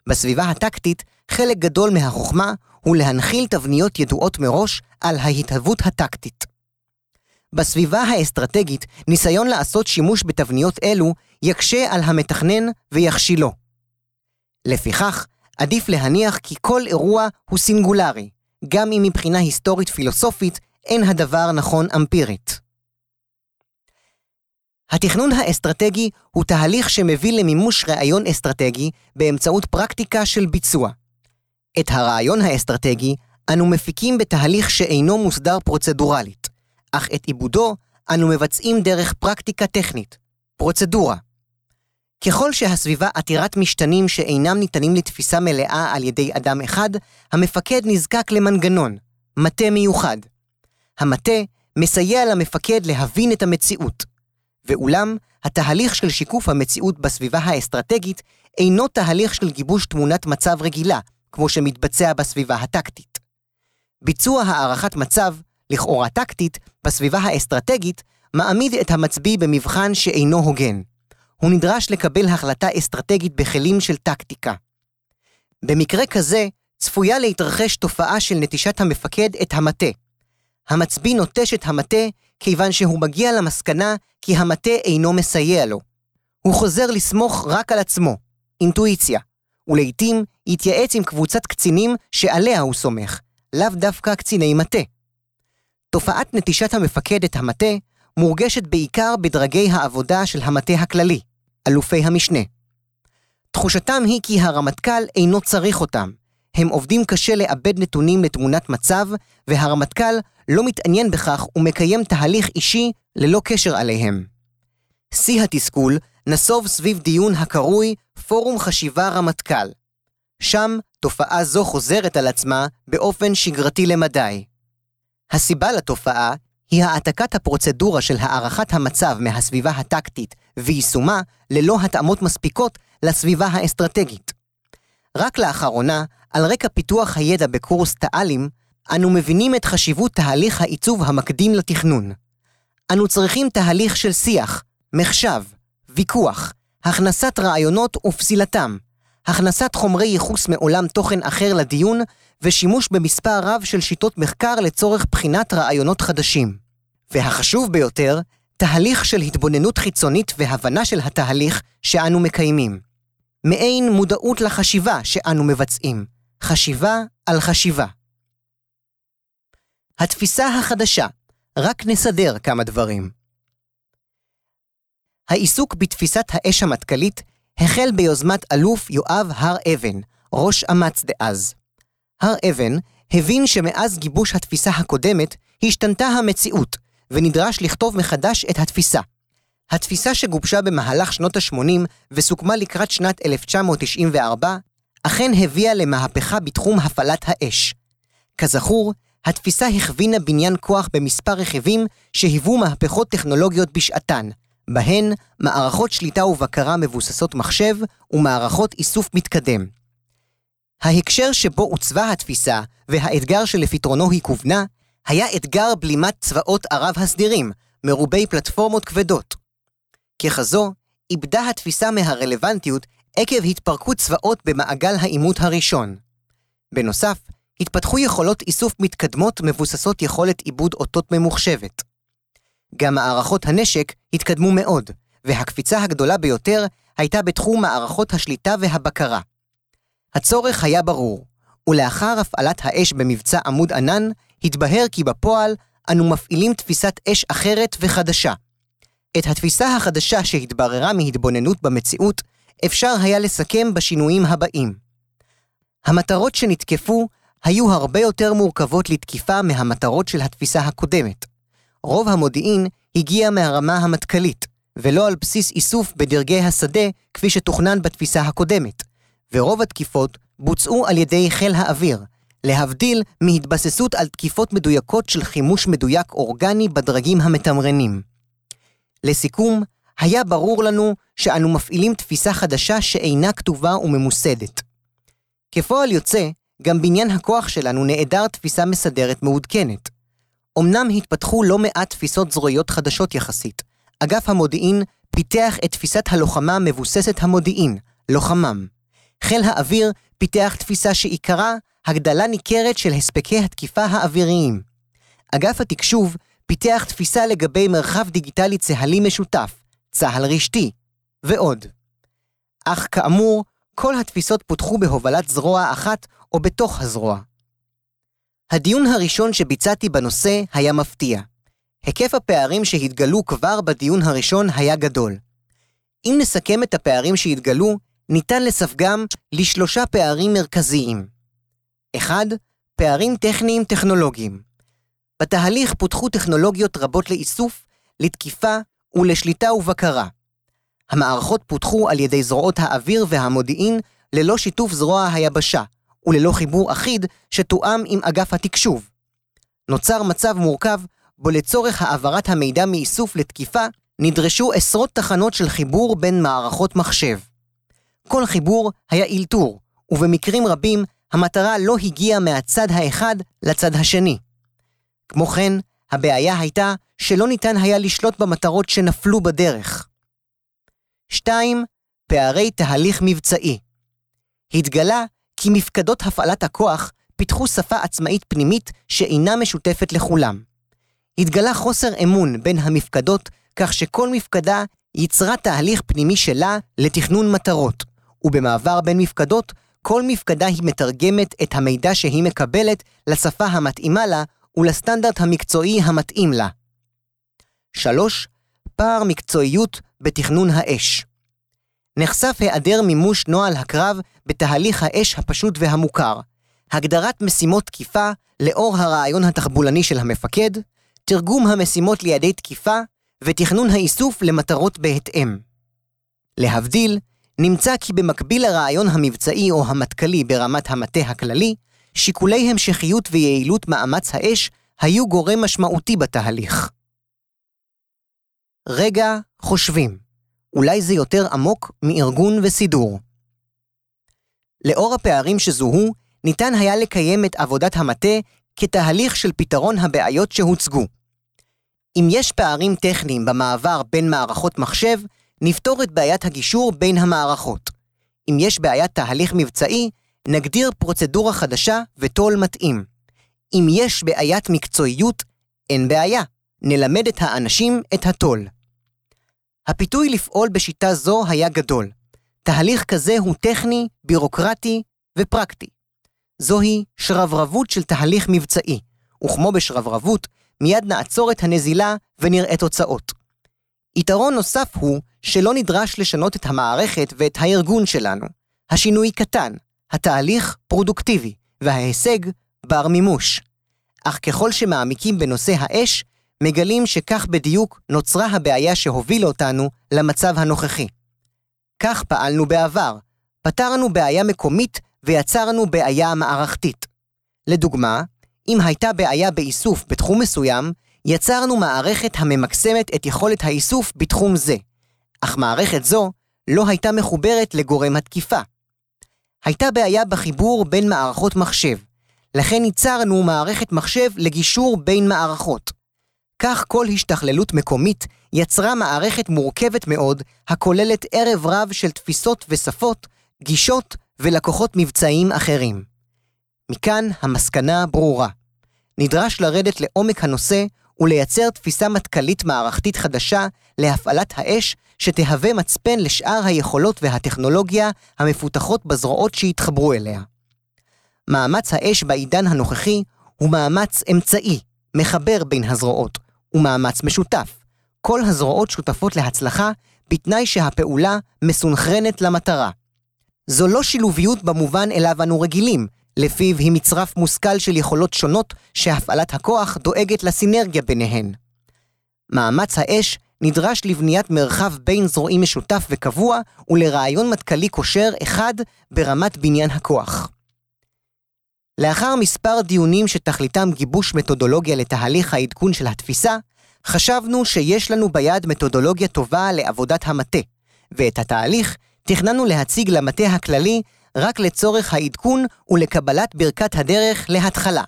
בסביבה הטקטית, חלק גדול מהחוכמה הוא להנחיל תבניות ידועות מראש על ההתהוות הטקטית. בסביבה האסטרטגית, ניסיון לעשות שימוש בתבניות אלו יקשה על המתכנן ויכשילו. לפיכך, עדיף להניח כי כל אירוע הוא סינגולרי, גם אם מבחינה היסטורית פילוסופית אין הדבר נכון אמפירית. התכנון האסטרטגי הוא תהליך שמביא למימוש רעיון אסטרטגי באמצעות פרקטיקה של ביצוע. את הרעיון האסטרטגי אנו מפיקים בתהליך שאינו מוסדר פרוצדורלית, אך את עיבודו אנו מבצעים דרך פרקטיקה טכנית, פרוצדורה. ככל שהסביבה עתירת משתנים שאינם ניתנים לתפיסה מלאה על ידי אדם אחד, המפקד נזקק למנגנון, מטה מיוחד. המטה מסייע למפקד להבין את המציאות. ואולם, התהליך של שיקוף המציאות בסביבה האסטרטגית אינו תהליך של גיבוש תמונת מצב רגילה, כמו שמתבצע בסביבה הטקטית. ביצוע הערכת מצב, לכאורה טקטית, בסביבה האסטרטגית, מעמיד את המצביא במבחן שאינו הוגן. הוא נדרש לקבל החלטה אסטרטגית בכלים של טקטיקה. במקרה כזה, צפויה להתרחש תופעה של נטישת המפקד את המטה. המצביא נוטש את המטה כיוון שהוא מגיע למסקנה כי המטה אינו מסייע לו. הוא חוזר לסמוך רק על עצמו, אינטואיציה, ולעיתים יתייעץ עם קבוצת קצינים שעליה הוא סומך, לאו דווקא קציני מטה. תופעת נטישת המפקד את המטה מורגשת בעיקר בדרגי העבודה של המטה הכללי, אלופי המשנה. תחושתם היא כי הרמטכ"ל אינו צריך אותם. הם עובדים קשה לאבד נתונים לתמונת מצב, והרמטכ"ל לא מתעניין בכך ומקיים תהליך אישי ללא קשר עליהם. שיא התסכול נסוב סביב דיון הקרוי פורום חשיבה רמטכ"ל. שם תופעה זו חוזרת על עצמה באופן שגרתי למדי. הסיבה לתופעה היא העתקת הפרוצדורה של הערכת המצב מהסביבה הטקטית ויישומה ללא התאמות מספיקות לסביבה האסטרטגית. רק לאחרונה, על רקע פיתוח הידע בקורס תא"לים, אנו מבינים את חשיבות תהליך העיצוב המקדים לתכנון. אנו צריכים תהליך של שיח, מחשב, ויכוח, הכנסת רעיונות ופסילתם, הכנסת חומרי ייחוס מעולם תוכן אחר לדיון, ושימוש במספר רב של שיטות מחקר לצורך בחינת רעיונות חדשים. והחשוב ביותר, תהליך של התבוננות חיצונית והבנה של התהליך שאנו מקיימים. מעין מודעות לחשיבה שאנו מבצעים, חשיבה על חשיבה. התפיסה החדשה, רק נסדר כמה דברים. העיסוק בתפיסת האש המטכ"לית החל ביוזמת אלוף יואב הר אבן, ראש אמ"ץ דאז. הר אבן הבין שמאז גיבוש התפיסה הקודמת, השתנתה המציאות, ונדרש לכתוב מחדש את התפיסה. התפיסה שגובשה במהלך שנות ה-80 וסוכמה לקראת שנת 1994, אכן הביאה למהפכה בתחום הפעלת האש. כזכור, התפיסה הכווינה בניין כוח במספר רכיבים שהיוו מהפכות טכנולוגיות בשעתן, בהן מערכות שליטה ובקרה מבוססות מחשב ומערכות איסוף מתקדם. ההקשר שבו עוצבה התפיסה והאתגר שלפתרונו היא כוונה, היה אתגר בלימת צבאות ערב הסדירים, מרובי פלטפורמות כבדות. ככזו, איבדה התפיסה מהרלוונטיות עקב התפרקות צבאות במעגל העימות הראשון. בנוסף, התפתחו יכולות איסוף מתקדמות מבוססות יכולת עיבוד אותות ממוחשבת. גם מערכות הנשק התקדמו מאוד, והקפיצה הגדולה ביותר הייתה בתחום מערכות השליטה והבקרה. הצורך היה ברור, ולאחר הפעלת האש במבצע עמוד ענן, התבהר כי בפועל אנו מפעילים תפיסת אש אחרת וחדשה. את התפיסה החדשה שהתבררה מהתבוננות במציאות, אפשר היה לסכם בשינויים הבאים. המטרות שנתקפו היו הרבה יותר מורכבות לתקיפה מהמטרות של התפיסה הקודמת. רוב המודיעין הגיע מהרמה המטכ"לית, ולא על בסיס איסוף בדרגי השדה כפי שתוכנן בתפיסה הקודמת, ורוב התקיפות בוצעו על ידי חיל האוויר, להבדיל מהתבססות על תקיפות מדויקות של חימוש מדויק אורגני בדרגים המתמרנים. לסיכום, היה ברור לנו שאנו מפעילים תפיסה חדשה שאינה כתובה וממוסדת. כפועל יוצא, גם בניין הכוח שלנו נעדר תפיסה מסדרת מעודכנת. אמנם התפתחו לא מעט תפיסות זרועיות חדשות יחסית. אגף המודיעין פיתח את תפיסת הלוחמה מבוססת המודיעין, לוחמם. חיל האוויר פיתח תפיסה שעיקרה הגדלה ניכרת של הספקי התקיפה האוויריים. אגף התקשוב פיתח תפיסה לגבי מרחב דיגיטלי צה"לי משותף, צה"ל רשתי, ועוד. אך כאמור, כל התפיסות פותחו בהובלת זרוע אחת או בתוך הזרוע. הדיון הראשון שביצעתי בנושא היה מפתיע. היקף הפערים שהתגלו כבר בדיון הראשון היה גדול. אם נסכם את הפערים שהתגלו, ניתן לספגם לשלושה פערים מרכזיים. 1. פערים טכניים טכנולוגיים. בתהליך פותחו טכנולוגיות רבות לאיסוף, לתקיפה ולשליטה ובקרה. המערכות פותחו על ידי זרועות האוויר והמודיעין ללא שיתוף זרוע היבשה, וללא חיבור אחיד שתואם עם אגף התקשוב. נוצר מצב מורכב בו לצורך העברת המידע מאיסוף לתקיפה נדרשו עשרות תחנות של חיבור בין מערכות מחשב. כל חיבור היה אלתור, ובמקרים רבים המטרה לא הגיעה מהצד האחד לצד השני. כמו כן, הבעיה הייתה שלא ניתן היה לשלוט במטרות שנפלו בדרך. 2. פערי תהליך מבצעי. התגלה כי מפקדות הפעלת הכוח פיתחו שפה עצמאית פנימית שאינה משותפת לכולם. התגלה חוסר אמון בין המפקדות, כך שכל מפקדה ייצרה תהליך פנימי שלה לתכנון מטרות, ובמעבר בין מפקדות, כל מפקדה היא מתרגמת את המידע שהיא מקבלת לשפה המתאימה לה ולסטנדרט המקצועי המתאים לה. 3. פער מקצועיות בתכנון האש. נחשף היעדר מימוש נוהל הקרב בתהליך האש הפשוט והמוכר, הגדרת משימות תקיפה לאור הרעיון התחבולני של המפקד, תרגום המשימות לידי תקיפה ותכנון האיסוף למטרות בהתאם. להבדיל, נמצא כי במקביל לרעיון המבצעי או המטכ"לי ברמת המטה הכללי, שיקולי המשכיות ויעילות מאמץ האש היו גורם משמעותי בתהליך. רגע חושבים, אולי זה יותר עמוק מארגון וסידור. לאור הפערים שזוהו, ניתן היה לקיים את עבודת המטה כתהליך של פתרון הבעיות שהוצגו. אם יש פערים טכניים במעבר בין מערכות מחשב, נפתור את בעיית הגישור בין המערכות. אם יש בעיית תהליך מבצעי, נגדיר פרוצדורה חדשה וטול מתאים. אם יש בעיית מקצועיות, אין בעיה, נלמד את האנשים את הטול. הפיתוי לפעול בשיטה זו היה גדול. תהליך כזה הוא טכני, בירוקרטי ופרקטי. זוהי שרברבות של תהליך מבצעי, וכמו בשרברבות, מיד נעצור את הנזילה ונראה תוצאות. יתרון נוסף הוא שלא נדרש לשנות את המערכת ואת הארגון שלנו. השינוי קטן, התהליך פרודוקטיבי, וההישג בר מימוש. אך ככל שמעמיקים בנושא האש, מגלים שכך בדיוק נוצרה הבעיה שהובילה אותנו למצב הנוכחי. כך פעלנו בעבר, פתרנו בעיה מקומית ויצרנו בעיה מערכתית. לדוגמה, אם הייתה בעיה באיסוף בתחום מסוים, יצרנו מערכת הממקסמת את יכולת האיסוף בתחום זה, אך מערכת זו לא הייתה מחוברת לגורם התקיפה. הייתה בעיה בחיבור בין מערכות מחשב, לכן ייצרנו מערכת מחשב לגישור בין מערכות. כך כל השתכללות מקומית יצרה מערכת מורכבת מאוד, הכוללת ערב רב של תפיסות ושפות, גישות ולקוחות מבצעיים אחרים. מכאן המסקנה ברורה. נדרש לרדת לעומק הנושא ולייצר תפיסה מטכ"לית מערכתית חדשה להפעלת האש שתהווה מצפן לשאר היכולות והטכנולוגיה המפותחות בזרועות שהתחברו אליה. מאמץ האש בעידן הנוכחי הוא מאמץ אמצעי, מחבר בין הזרועות, ומאמץ משותף. כל הזרועות שותפות להצלחה, בתנאי שהפעולה מסונכרנת למטרה. זו לא שילוביות במובן אליו אנו רגילים, לפיו היא מצרף מושכל של יכולות שונות שהפעלת הכוח דואגת לסינרגיה ביניהן. מאמץ האש נדרש לבניית מרחב בין זרועי משותף וקבוע ולרעיון מטכ"לי כושר אחד ברמת בניין הכוח. לאחר מספר דיונים שתכליתם גיבוש מתודולוגיה לתהליך העדכון של התפיסה, חשבנו שיש לנו ביד מתודולוגיה טובה לעבודת המטה, ואת התהליך תכננו להציג למטה הכללי רק לצורך העדכון ולקבלת ברכת הדרך להתחלה.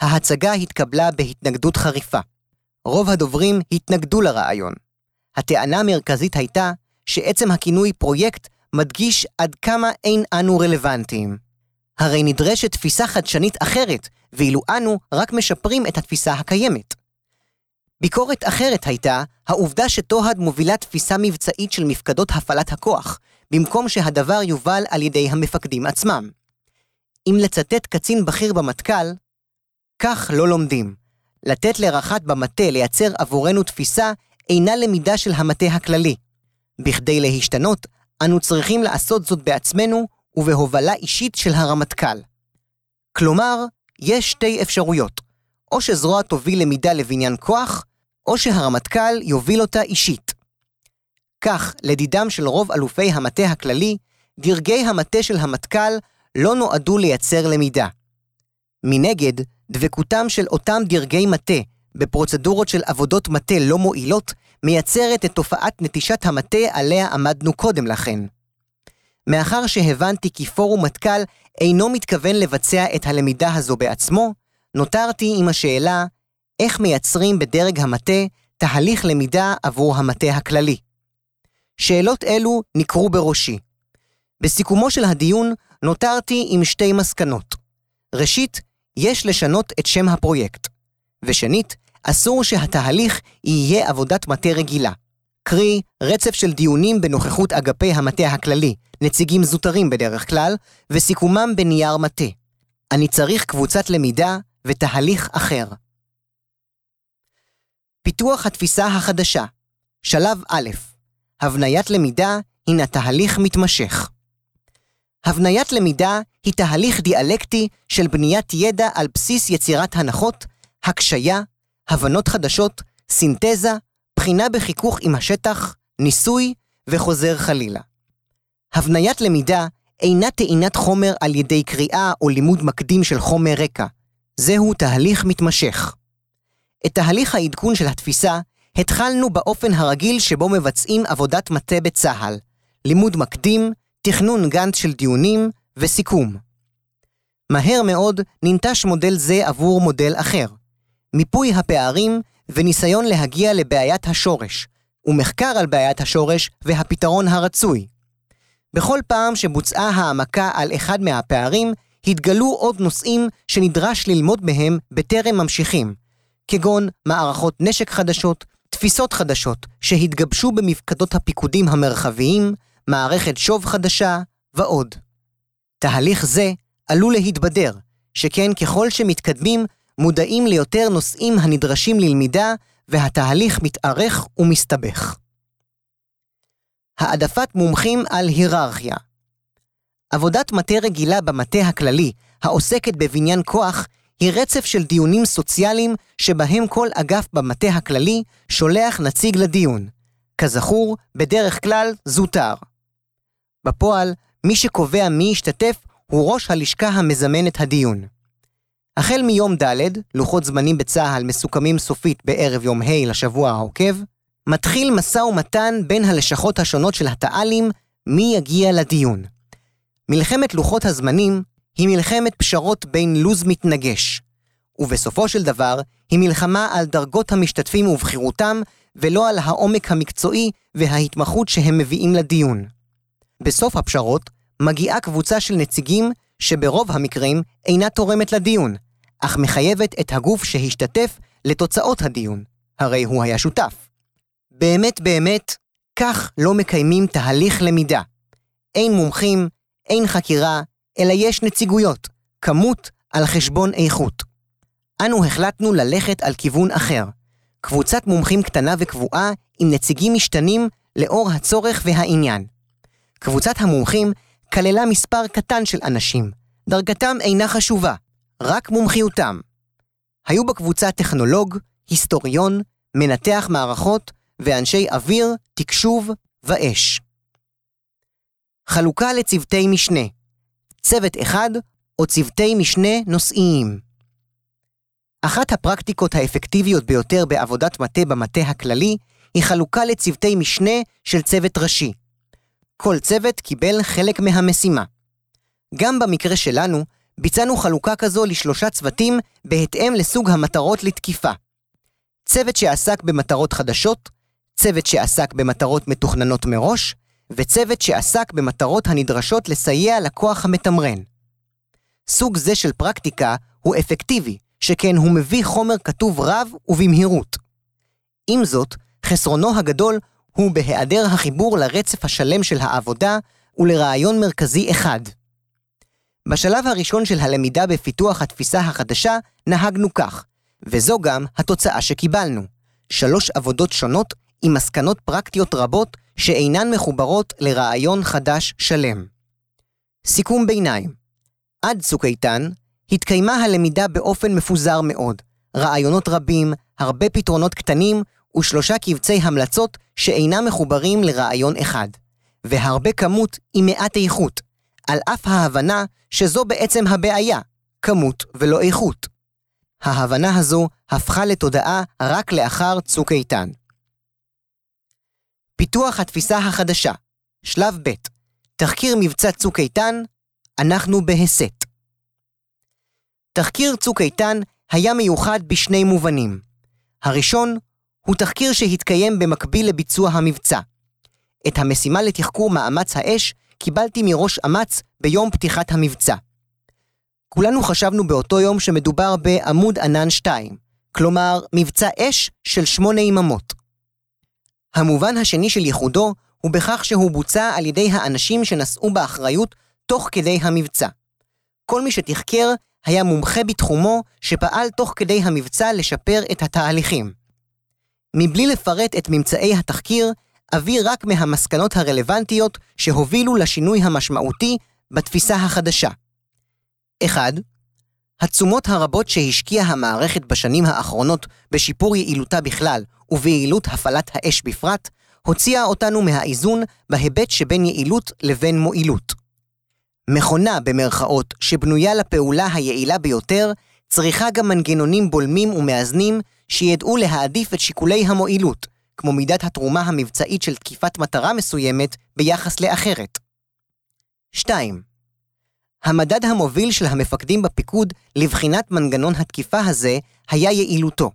ההצגה התקבלה בהתנגדות חריפה. רוב הדוברים התנגדו לרעיון. הטענה המרכזית הייתה שעצם הכינוי פרויקט מדגיש עד כמה אין אנו רלוונטיים. הרי נדרשת תפיסה חדשנית אחרת, ואילו אנו רק משפרים את התפיסה הקיימת. ביקורת אחרת הייתה העובדה שטוהד מובילה תפיסה מבצעית של מפקדות הפעלת הכוח, במקום שהדבר יובל על ידי המפקדים עצמם. אם לצטט קצין בכיר במטכ"ל, כך לא לומדים. לתת לרח"ט במטה לייצר עבורנו תפיסה אינה למידה של המטה הכללי. בכדי להשתנות, אנו צריכים לעשות זאת בעצמנו ובהובלה אישית של הרמטכ"ל. כלומר, יש שתי אפשרויות, או שזרוע תוביל למידה לבניין כוח, או שהרמטכ"ל יוביל אותה אישית. כך, לדידם של רוב אלופי המטה הכללי, דרגי המטה של המטכ"ל לא נועדו לייצר למידה. מנגד, דבקותם של אותם דרגי מטה בפרוצדורות של עבודות מטה לא מועילות, מייצרת את תופעת נטישת המטה עליה עמדנו קודם לכן. מאחר שהבנתי כי פורום מטכ"ל אינו מתכוון לבצע את הלמידה הזו בעצמו, נותרתי עם השאלה איך מייצרים בדרג המטה תהליך למידה עבור המטה הכללי. שאלות אלו נקרו בראשי. בסיכומו של הדיון נותרתי עם שתי מסקנות. ראשית, יש לשנות את שם הפרויקט. ושנית, אסור שהתהליך יהיה עבודת מטה רגילה. קרי, רצף של דיונים בנוכחות אגפי המטה הכללי, נציגים זוטרים בדרך כלל, וסיכומם בנייר מטה. אני צריך קבוצת למידה ותהליך אחר. פיתוח התפיסה החדשה שלב א' הבניית למידה הינה תהליך מתמשך. הבניית למידה היא תהליך דיאלקטי של בניית ידע על בסיס יצירת הנחות, הקשיה, הבנות חדשות, סינתזה, בחינה בחיכוך עם השטח, ניסוי וחוזר חלילה. הבניית למידה אינה טעינת חומר על ידי קריאה או לימוד מקדים של חומר רקע. זהו תהליך מתמשך. את תהליך העדכון של התפיסה התחלנו באופן הרגיל שבו מבצעים עבודת מטה בצה"ל, לימוד מקדים, תכנון גאנט של דיונים וסיכום. מהר מאוד ננטש מודל זה עבור מודל אחר, מיפוי הפערים וניסיון להגיע לבעיית השורש, ומחקר על בעיית השורש והפתרון הרצוי. בכל פעם שבוצעה העמקה על אחד מהפערים, התגלו עוד נושאים שנדרש ללמוד מהם בטרם ממשיכים, כגון מערכות נשק חדשות, תפיסות חדשות שהתגבשו במפקדות הפיקודים המרחביים, מערכת שוב חדשה ועוד. תהליך זה עלול להתבדר, שכן ככל שמתקדמים, מודעים ליותר נושאים הנדרשים ללמידה, והתהליך מתארך ומסתבך. העדפת מומחים על היררכיה עבודת מטה רגילה במטה הכללי, העוסקת בבניין כוח, היא רצף של דיונים סוציאליים שבהם כל אגף במטה הכללי שולח נציג לדיון. כזכור, בדרך כלל זוטר. בפועל, מי שקובע מי ישתתף הוא ראש הלשכה המזמן את הדיון. החל מיום ד', לוחות זמנים בצה"ל מסוכמים סופית בערב יום ה' לשבוע העוקב, מתחיל משא ומתן בין הלשכות השונות של התא"לים מי יגיע לדיון. מלחמת לוחות הזמנים היא מלחמת פשרות בין לוז מתנגש, ובסופו של דבר, היא מלחמה על דרגות המשתתפים ובחירותם, ולא על העומק המקצועי וההתמחות שהם מביאים לדיון. בסוף הפשרות, מגיעה קבוצה של נציגים שברוב המקרים אינה תורמת לדיון, אך מחייבת את הגוף שהשתתף לתוצאות הדיון, הרי הוא היה שותף. באמת באמת, כך לא מקיימים תהליך למידה. אין מומחים, אין חקירה, אלא יש נציגויות, כמות על חשבון איכות. אנו החלטנו ללכת על כיוון אחר, קבוצת מומחים קטנה וקבועה עם נציגים משתנים לאור הצורך והעניין. קבוצת המומחים כללה מספר קטן של אנשים, דרגתם אינה חשובה, רק מומחיותם. היו בקבוצה טכנולוג, היסטוריון, מנתח מערכות ואנשי אוויר, תקשוב ואש. חלוקה לצוותי משנה צוות אחד או צוותי משנה נושאיים. אחת הפרקטיקות האפקטיביות ביותר בעבודת מטה במטה הכללי היא חלוקה לצוותי משנה של צוות ראשי. כל צוות קיבל חלק מהמשימה. גם במקרה שלנו, ביצענו חלוקה כזו לשלושה צוותים בהתאם לסוג המטרות לתקיפה. צוות שעסק במטרות חדשות, צוות שעסק במטרות מתוכננות מראש, וצוות שעסק במטרות הנדרשות לסייע לכוח המתמרן. סוג זה של פרקטיקה הוא אפקטיבי, שכן הוא מביא חומר כתוב רב ובמהירות. עם זאת, חסרונו הגדול הוא בהיעדר החיבור לרצף השלם של העבודה ולרעיון מרכזי אחד. בשלב הראשון של הלמידה בפיתוח התפיסה החדשה, נהגנו כך, וזו גם התוצאה שקיבלנו. שלוש עבודות שונות עם מסקנות פרקטיות רבות שאינן מחוברות לרעיון חדש שלם. סיכום ביניים עד צוק איתן, התקיימה הלמידה באופן מפוזר מאוד, רעיונות רבים, הרבה פתרונות קטנים ושלושה קבצי המלצות שאינם מחוברים לרעיון אחד, והרבה כמות עם מעט איכות, על אף ההבנה שזו בעצם הבעיה, כמות ולא איכות. ההבנה הזו הפכה לתודעה רק לאחר צוק איתן. פיתוח התפיסה החדשה, שלב ב', תחקיר מבצע צוק איתן, אנחנו בהסת. תחקיר צוק איתן היה מיוחד בשני מובנים. הראשון הוא תחקיר שהתקיים במקביל לביצוע המבצע. את המשימה לתחקור מאמץ האש קיבלתי מראש אמ"ץ ביום פתיחת המבצע. כולנו חשבנו באותו יום שמדובר בעמוד ענן 2, כלומר מבצע אש של שמונה יממות. המובן השני של ייחודו הוא בכך שהוא בוצע על ידי האנשים שנשאו באחריות תוך כדי המבצע. כל מי שתחקר היה מומחה בתחומו שפעל תוך כדי המבצע לשפר את התהליכים. מבלי לפרט את ממצאי התחקיר, אביא רק מהמסקנות הרלוונטיות שהובילו לשינוי המשמעותי בתפיסה החדשה. 1. התשומות הרבות שהשקיעה המערכת בשנים האחרונות בשיפור יעילותה בכלל וביעילות הפעלת האש בפרט, הוציאה אותנו מהאיזון בהיבט שבין יעילות לבין מועילות. מכונה במרכאות שבנויה לפעולה היעילה ביותר, צריכה גם מנגנונים בולמים ומאזנים שידעו להעדיף את שיקולי המועילות, כמו מידת התרומה המבצעית של תקיפת מטרה מסוימת ביחס לאחרת. 2. המדד המוביל של המפקדים בפיקוד לבחינת מנגנון התקיפה הזה היה יעילותו.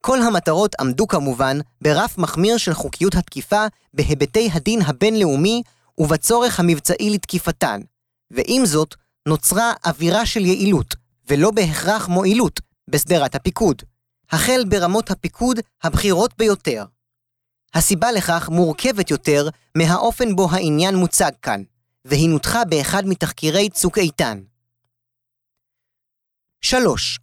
כל המטרות עמדו כמובן ברף מחמיר של חוקיות התקיפה בהיבטי הדין הבינלאומי ובצורך המבצעי לתקיפתן, ועם זאת נוצרה אווירה של יעילות, ולא בהכרח מועילות, בשדרת הפיקוד, החל ברמות הפיקוד הבכירות ביותר. הסיבה לכך מורכבת יותר מהאופן בו העניין מוצג כאן, והיא נותחה באחד מתחקירי צוק איתן. 3.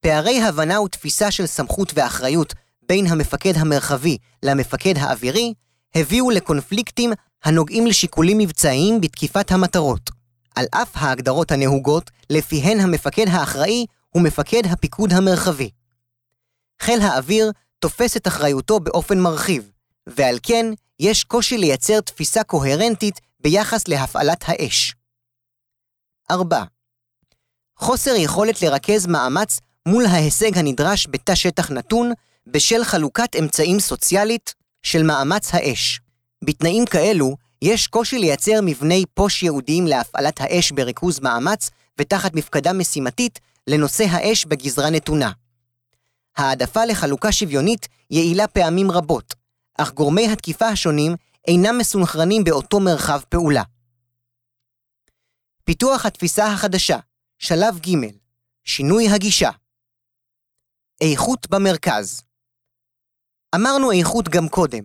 פערי הבנה ותפיסה של סמכות ואחריות בין המפקד המרחבי למפקד האווירי הביאו לקונפליקטים הנוגעים לשיקולים מבצעיים בתקיפת המטרות. על אף ההגדרות הנהוגות, לפיהן המפקד האחראי הוא מפקד הפיקוד המרחבי. חיל האוויר תופס את אחריותו באופן מרחיב, ועל כן יש קושי לייצר תפיסה קוהרנטית ביחס להפעלת האש. 4. חוסר יכולת לרכז מאמץ מול ההישג הנדרש בתא שטח נתון בשל חלוקת אמצעים סוציאלית של מאמץ האש. בתנאים כאלו, יש קושי לייצר מבני פוש ייעודיים להפעלת האש בריכוז מאמץ ותחת מפקדה משימתית לנושא האש בגזרה נתונה. העדפה לחלוקה שוויונית יעילה פעמים רבות, אך גורמי התקיפה השונים אינם מסונכרנים באותו מרחב פעולה. פיתוח התפיסה החדשה, שלב ג' שינוי הגישה. איכות במרכז. אמרנו איכות גם קודם,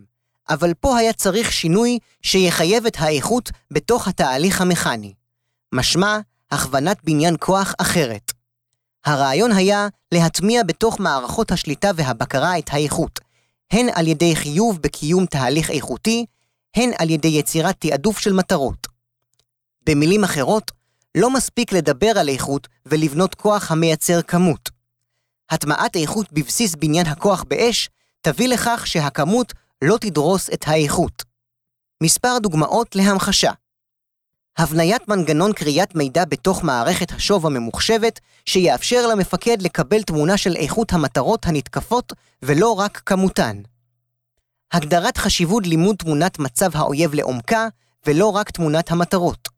אבל פה היה צריך שינוי שיחייב את האיכות בתוך התהליך המכני. משמע, הכוונת בניין כוח אחרת. הרעיון היה להטמיע בתוך מערכות השליטה והבקרה את האיכות, הן על ידי חיוב בקיום תהליך איכותי, הן על ידי יצירת תעדוף של מטרות. במילים אחרות, לא מספיק לדבר על איכות ולבנות כוח המייצר כמות. הטמעת איכות בבסיס בניין הכוח באש תביא לכך שהכמות לא תדרוס את האיכות. מספר דוגמאות להמחשה. הבניית מנגנון קריאת מידע בתוך מערכת השוב הממוחשבת, שיאפשר למפקד לקבל תמונה של איכות המטרות הנתקפות ולא רק כמותן. הגדרת חשיבות לימוד תמונת מצב האויב לעומקה, ולא רק תמונת המטרות.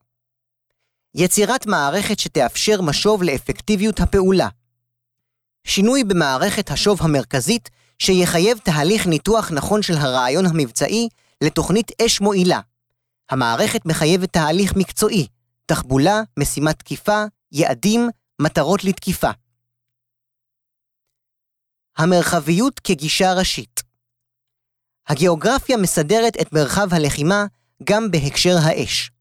יצירת מערכת שתאפשר משוב לאפקטיביות הפעולה. שינוי במערכת השוב המרכזית, שיחייב תהליך ניתוח נכון של הרעיון המבצעי לתוכנית אש מועילה. המערכת מחייבת תהליך מקצועי, תחבולה, משימת תקיפה, יעדים, מטרות לתקיפה. המרחביות כגישה ראשית הגיאוגרפיה מסדרת את מרחב הלחימה גם בהקשר האש.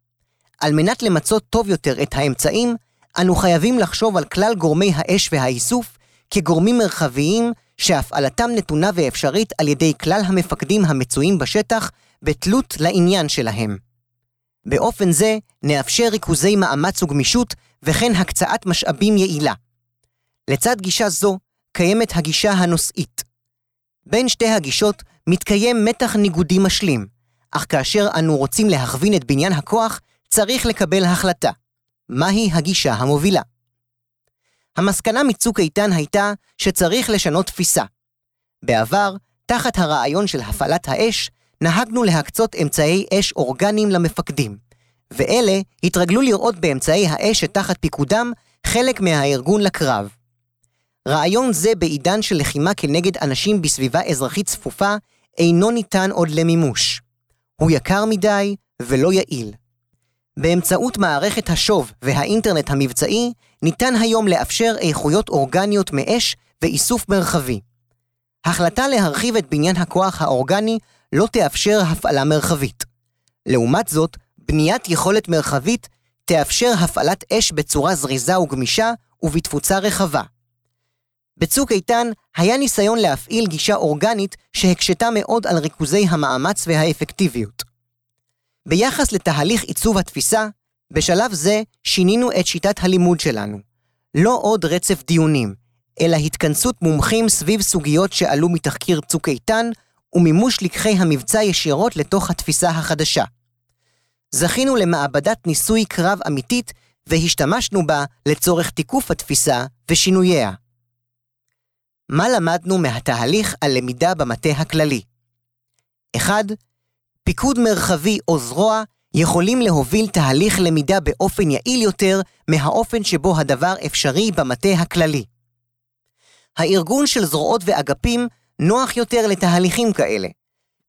על מנת למצות טוב יותר את האמצעים, אנו חייבים לחשוב על כלל גורמי האש והאיסוף כגורמים מרחביים שהפעלתם נתונה ואפשרית על ידי כלל המפקדים המצויים בשטח בתלות לעניין שלהם. באופן זה נאפשר ריכוזי מאמץ וגמישות וכן הקצאת משאבים יעילה. לצד גישה זו קיימת הגישה הנושאית. בין שתי הגישות מתקיים מתח ניגודי משלים, אך כאשר אנו רוצים להכווין את בניין הכוח, צריך לקבל החלטה. מהי הגישה המובילה? המסקנה מצוק איתן הייתה שצריך לשנות תפיסה. בעבר, תחת הרעיון של הפעלת האש, נהגנו להקצות אמצעי אש אורגניים למפקדים, ואלה התרגלו לראות באמצעי האש שתחת פיקודם חלק מהארגון לקרב. רעיון זה בעידן של לחימה כנגד אנשים בסביבה אזרחית צפופה, אינו ניתן עוד למימוש. הוא יקר מדי ולא יעיל. באמצעות מערכת השוב והאינטרנט המבצעי, ניתן היום לאפשר איכויות אורגניות מאש ואיסוף מרחבי. החלטה להרחיב את בניין הכוח האורגני לא תאפשר הפעלה מרחבית. לעומת זאת, בניית יכולת מרחבית תאפשר הפעלת אש בצורה זריזה וגמישה ובתפוצה רחבה. בצוק איתן היה ניסיון להפעיל גישה אורגנית שהקשתה מאוד על ריכוזי המאמץ והאפקטיביות. ביחס לתהליך עיצוב התפיסה, בשלב זה שינינו את שיטת הלימוד שלנו. לא עוד רצף דיונים, אלא התכנסות מומחים סביב סוגיות שעלו מתחקיר צוק איתן, ומימוש לקחי המבצע ישירות לתוך התפיסה החדשה. זכינו למעבדת ניסוי קרב אמיתית, והשתמשנו בה לצורך תיקוף התפיסה ושינוייה. מה למדנו מהתהליך הלמידה במטה הכללי? 1. פיקוד מרחבי או זרוע יכולים להוביל תהליך למידה באופן יעיל יותר מהאופן שבו הדבר אפשרי במטה הכללי. הארגון של זרועות ואגפים נוח יותר לתהליכים כאלה.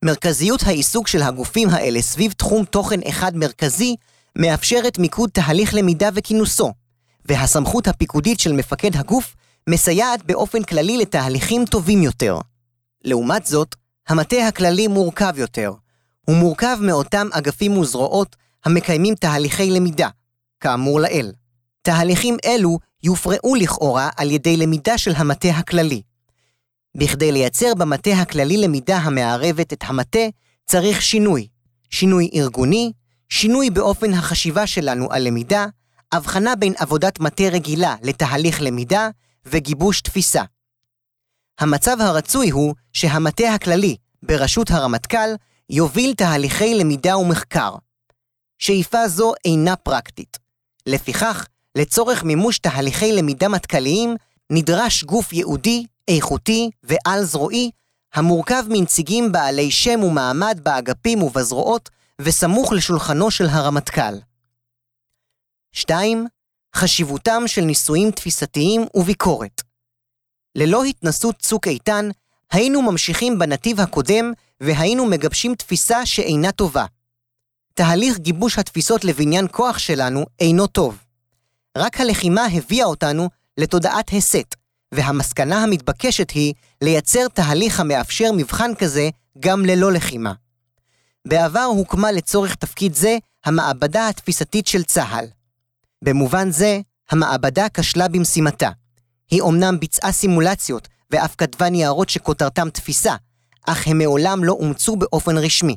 מרכזיות העיסוק של הגופים האלה סביב תחום תוכן אחד מרכזי מאפשרת מיקוד תהליך למידה וכינוסו, והסמכות הפיקודית של מפקד הגוף מסייעת באופן כללי לתהליכים טובים יותר. לעומת זאת, המטה הכללי מורכב יותר. הוא מורכב מאותם אגפים וזרועות המקיימים תהליכי למידה, כאמור לעיל. תהליכים אלו יופרעו לכאורה על ידי למידה של המטה הכללי. בכדי לייצר במטה הכללי למידה המערבת את המטה, צריך שינוי. שינוי ארגוני, שינוי באופן החשיבה שלנו על למידה, הבחנה בין עבודת מטה רגילה לתהליך למידה, וגיבוש תפיסה. המצב הרצוי הוא שהמטה הכללי, בראשות הרמטכ"ל, יוביל תהליכי למידה ומחקר. שאיפה זו אינה פרקטית. לפיכך, לצורך מימוש תהליכי למידה מטכ"ליים, נדרש גוף ייעודי, איכותי ועל-זרועי, המורכב מנציגים בעלי שם ומעמד באגפים ובזרועות, וסמוך לשולחנו של הרמטכ"ל. 2. חשיבותם של ניסויים תפיסתיים וביקורת. ללא התנסות צוק איתן, היינו ממשיכים בנתיב הקודם והיינו מגבשים תפיסה שאינה טובה. תהליך גיבוש התפיסות לבניין כוח שלנו אינו טוב. רק הלחימה הביאה אותנו לתודעת הסת, והמסקנה המתבקשת היא לייצר תהליך המאפשר מבחן כזה גם ללא לחימה. בעבר הוקמה לצורך תפקיד זה המעבדה התפיסתית של צה"ל. במובן זה, המעבדה כשלה במשימתה. היא אומנם ביצעה סימולציות ואף כתבה ניירות שכותרתם תפיסה, אך הם מעולם לא אומצו באופן רשמי.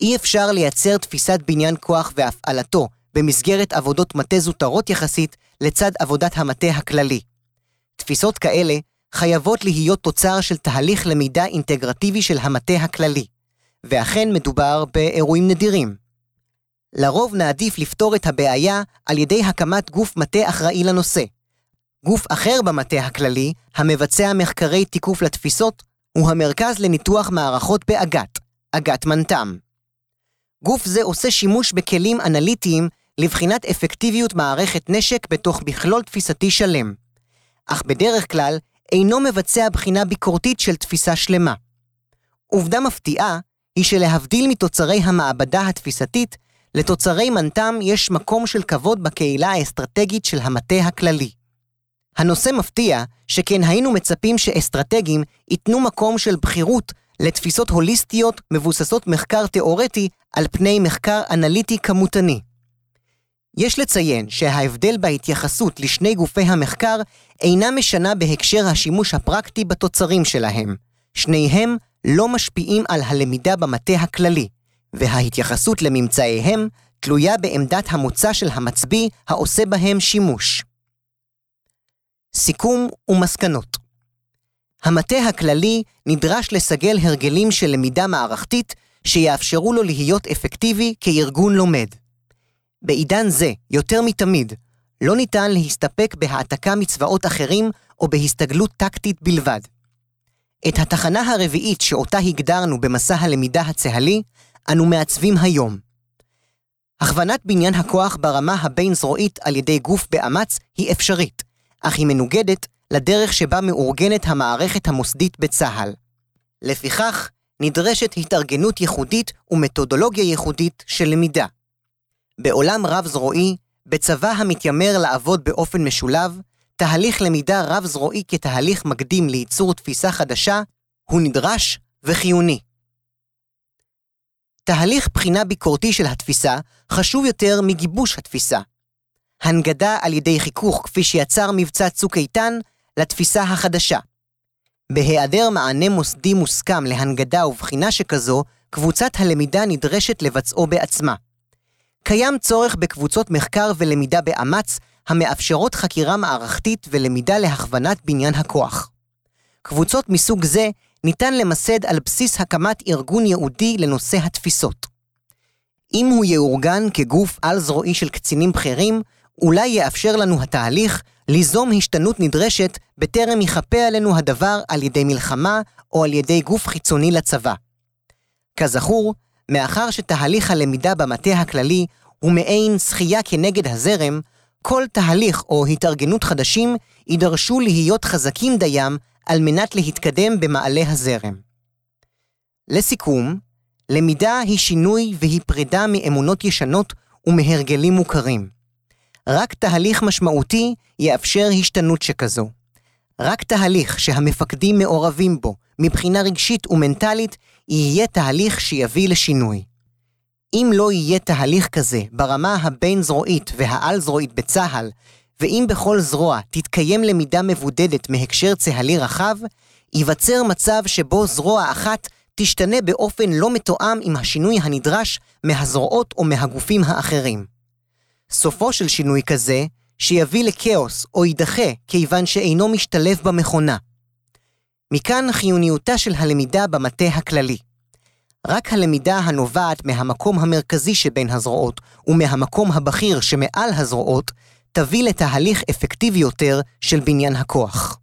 אי אפשר לייצר תפיסת בניין כוח והפעלתו במסגרת עבודות מטה זוטרות יחסית לצד עבודת המטה הכללי. תפיסות כאלה חייבות להיות תוצר של תהליך למידה אינטגרטיבי של המטה הכללי, ואכן מדובר באירועים נדירים. לרוב נעדיף לפתור את הבעיה על ידי הקמת גוף מטה אחראי לנושא. גוף אחר במטה הכללי, המבצע מחקרי תיקוף לתפיסות, הוא המרכז לניתוח מערכות באג"ת, אג"ת מנת"ם. גוף זה עושה שימוש בכלים אנליטיים לבחינת אפקטיביות מערכת נשק בתוך מכלול תפיסתי שלם. אך בדרך כלל אינו מבצע בחינה ביקורתית של תפיסה שלמה. עובדה מפתיעה היא שלהבדיל מתוצרי המעבדה התפיסתית, לתוצרי מנת"ם יש מקום של כבוד בקהילה האסטרטגית של המטה הכללי. הנושא מפתיע, שכן היינו מצפים שאסטרטגים ייתנו מקום של בכירות לתפיסות הוליסטיות מבוססות מחקר תאורטי על פני מחקר אנליטי כמותני. יש לציין שההבדל בהתייחסות לשני גופי המחקר אינה משנה בהקשר השימוש הפרקטי בתוצרים שלהם. שניהם לא משפיעים על הלמידה במטה הכללי, וההתייחסות לממצאיהם תלויה בעמדת המוצא של המצביא העושה בהם שימוש. סיכום ומסקנות המטה הכללי נדרש לסגל הרגלים של למידה מערכתית שיאפשרו לו להיות אפקטיבי כארגון לומד. בעידן זה, יותר מתמיד, לא ניתן להסתפק בהעתקה מצבאות אחרים או בהסתגלות טקטית בלבד. את התחנה הרביעית שאותה הגדרנו במסע הלמידה הצה"לי, אנו מעצבים היום. הכוונת בניין הכוח ברמה הבין-זרועית על ידי גוף באמ"ץ היא אפשרית, אך היא מנוגדת לדרך שבה מאורגנת המערכת המוסדית בצה"ל. לפיכך, נדרשת התארגנות ייחודית ומתודולוגיה ייחודית של למידה. בעולם רב-זרועי, בצבא המתיימר לעבוד באופן משולב, תהליך למידה רב-זרועי כתהליך מקדים לייצור תפיסה חדשה, הוא נדרש וחיוני. תהליך בחינה ביקורתי של התפיסה חשוב יותר מגיבוש התפיסה. הנגדה על ידי חיכוך כפי שיצר מבצע צוק איתן לתפיסה החדשה. בהיעדר מענה מוסדי מוסכם להנגדה ובחינה שכזו, קבוצת הלמידה נדרשת לבצעו בעצמה. קיים צורך בקבוצות מחקר ולמידה באמ"ץ המאפשרות חקירה מערכתית ולמידה להכוונת בניין הכוח. קבוצות מסוג זה ניתן למסד על בסיס הקמת ארגון ייעודי לנושא התפיסות. אם הוא יאורגן כגוף על-זרועי של קצינים בכירים, אולי יאפשר לנו התהליך ליזום השתנות נדרשת בטרם יכפה עלינו הדבר על ידי מלחמה או על ידי גוף חיצוני לצבא. כזכור, מאחר שתהליך הלמידה במטה הכללי הוא מעין שחייה כנגד הזרם, כל תהליך או התארגנות חדשים יידרשו להיות חזקים דיים על מנת להתקדם במעלה הזרם. לסיכום, למידה היא שינוי והיא פרידה מאמונות ישנות ומהרגלים מוכרים. רק תהליך משמעותי יאפשר השתנות שכזו. רק תהליך שהמפקדים מעורבים בו מבחינה רגשית ומנטלית יהיה תהליך שיביא לשינוי. אם לא יהיה תהליך כזה ברמה הבין-זרועית והעל-זרועית בצה"ל, ואם בכל זרוע תתקיים למידה מבודדת מהקשר צה"לי רחב, ייווצר מצב שבו זרוע אחת תשתנה באופן לא מתואם עם השינוי הנדרש מהזרועות או מהגופים האחרים. סופו של שינוי כזה, שיביא לכאוס או יידחה כיוון שאינו משתלב במכונה. מכאן חיוניותה של הלמידה במטה הכללי. רק הלמידה הנובעת מהמקום המרכזי שבין הזרועות ומהמקום הבכיר שמעל הזרועות, תביא לתהליך אפקטיבי יותר של בניין הכוח.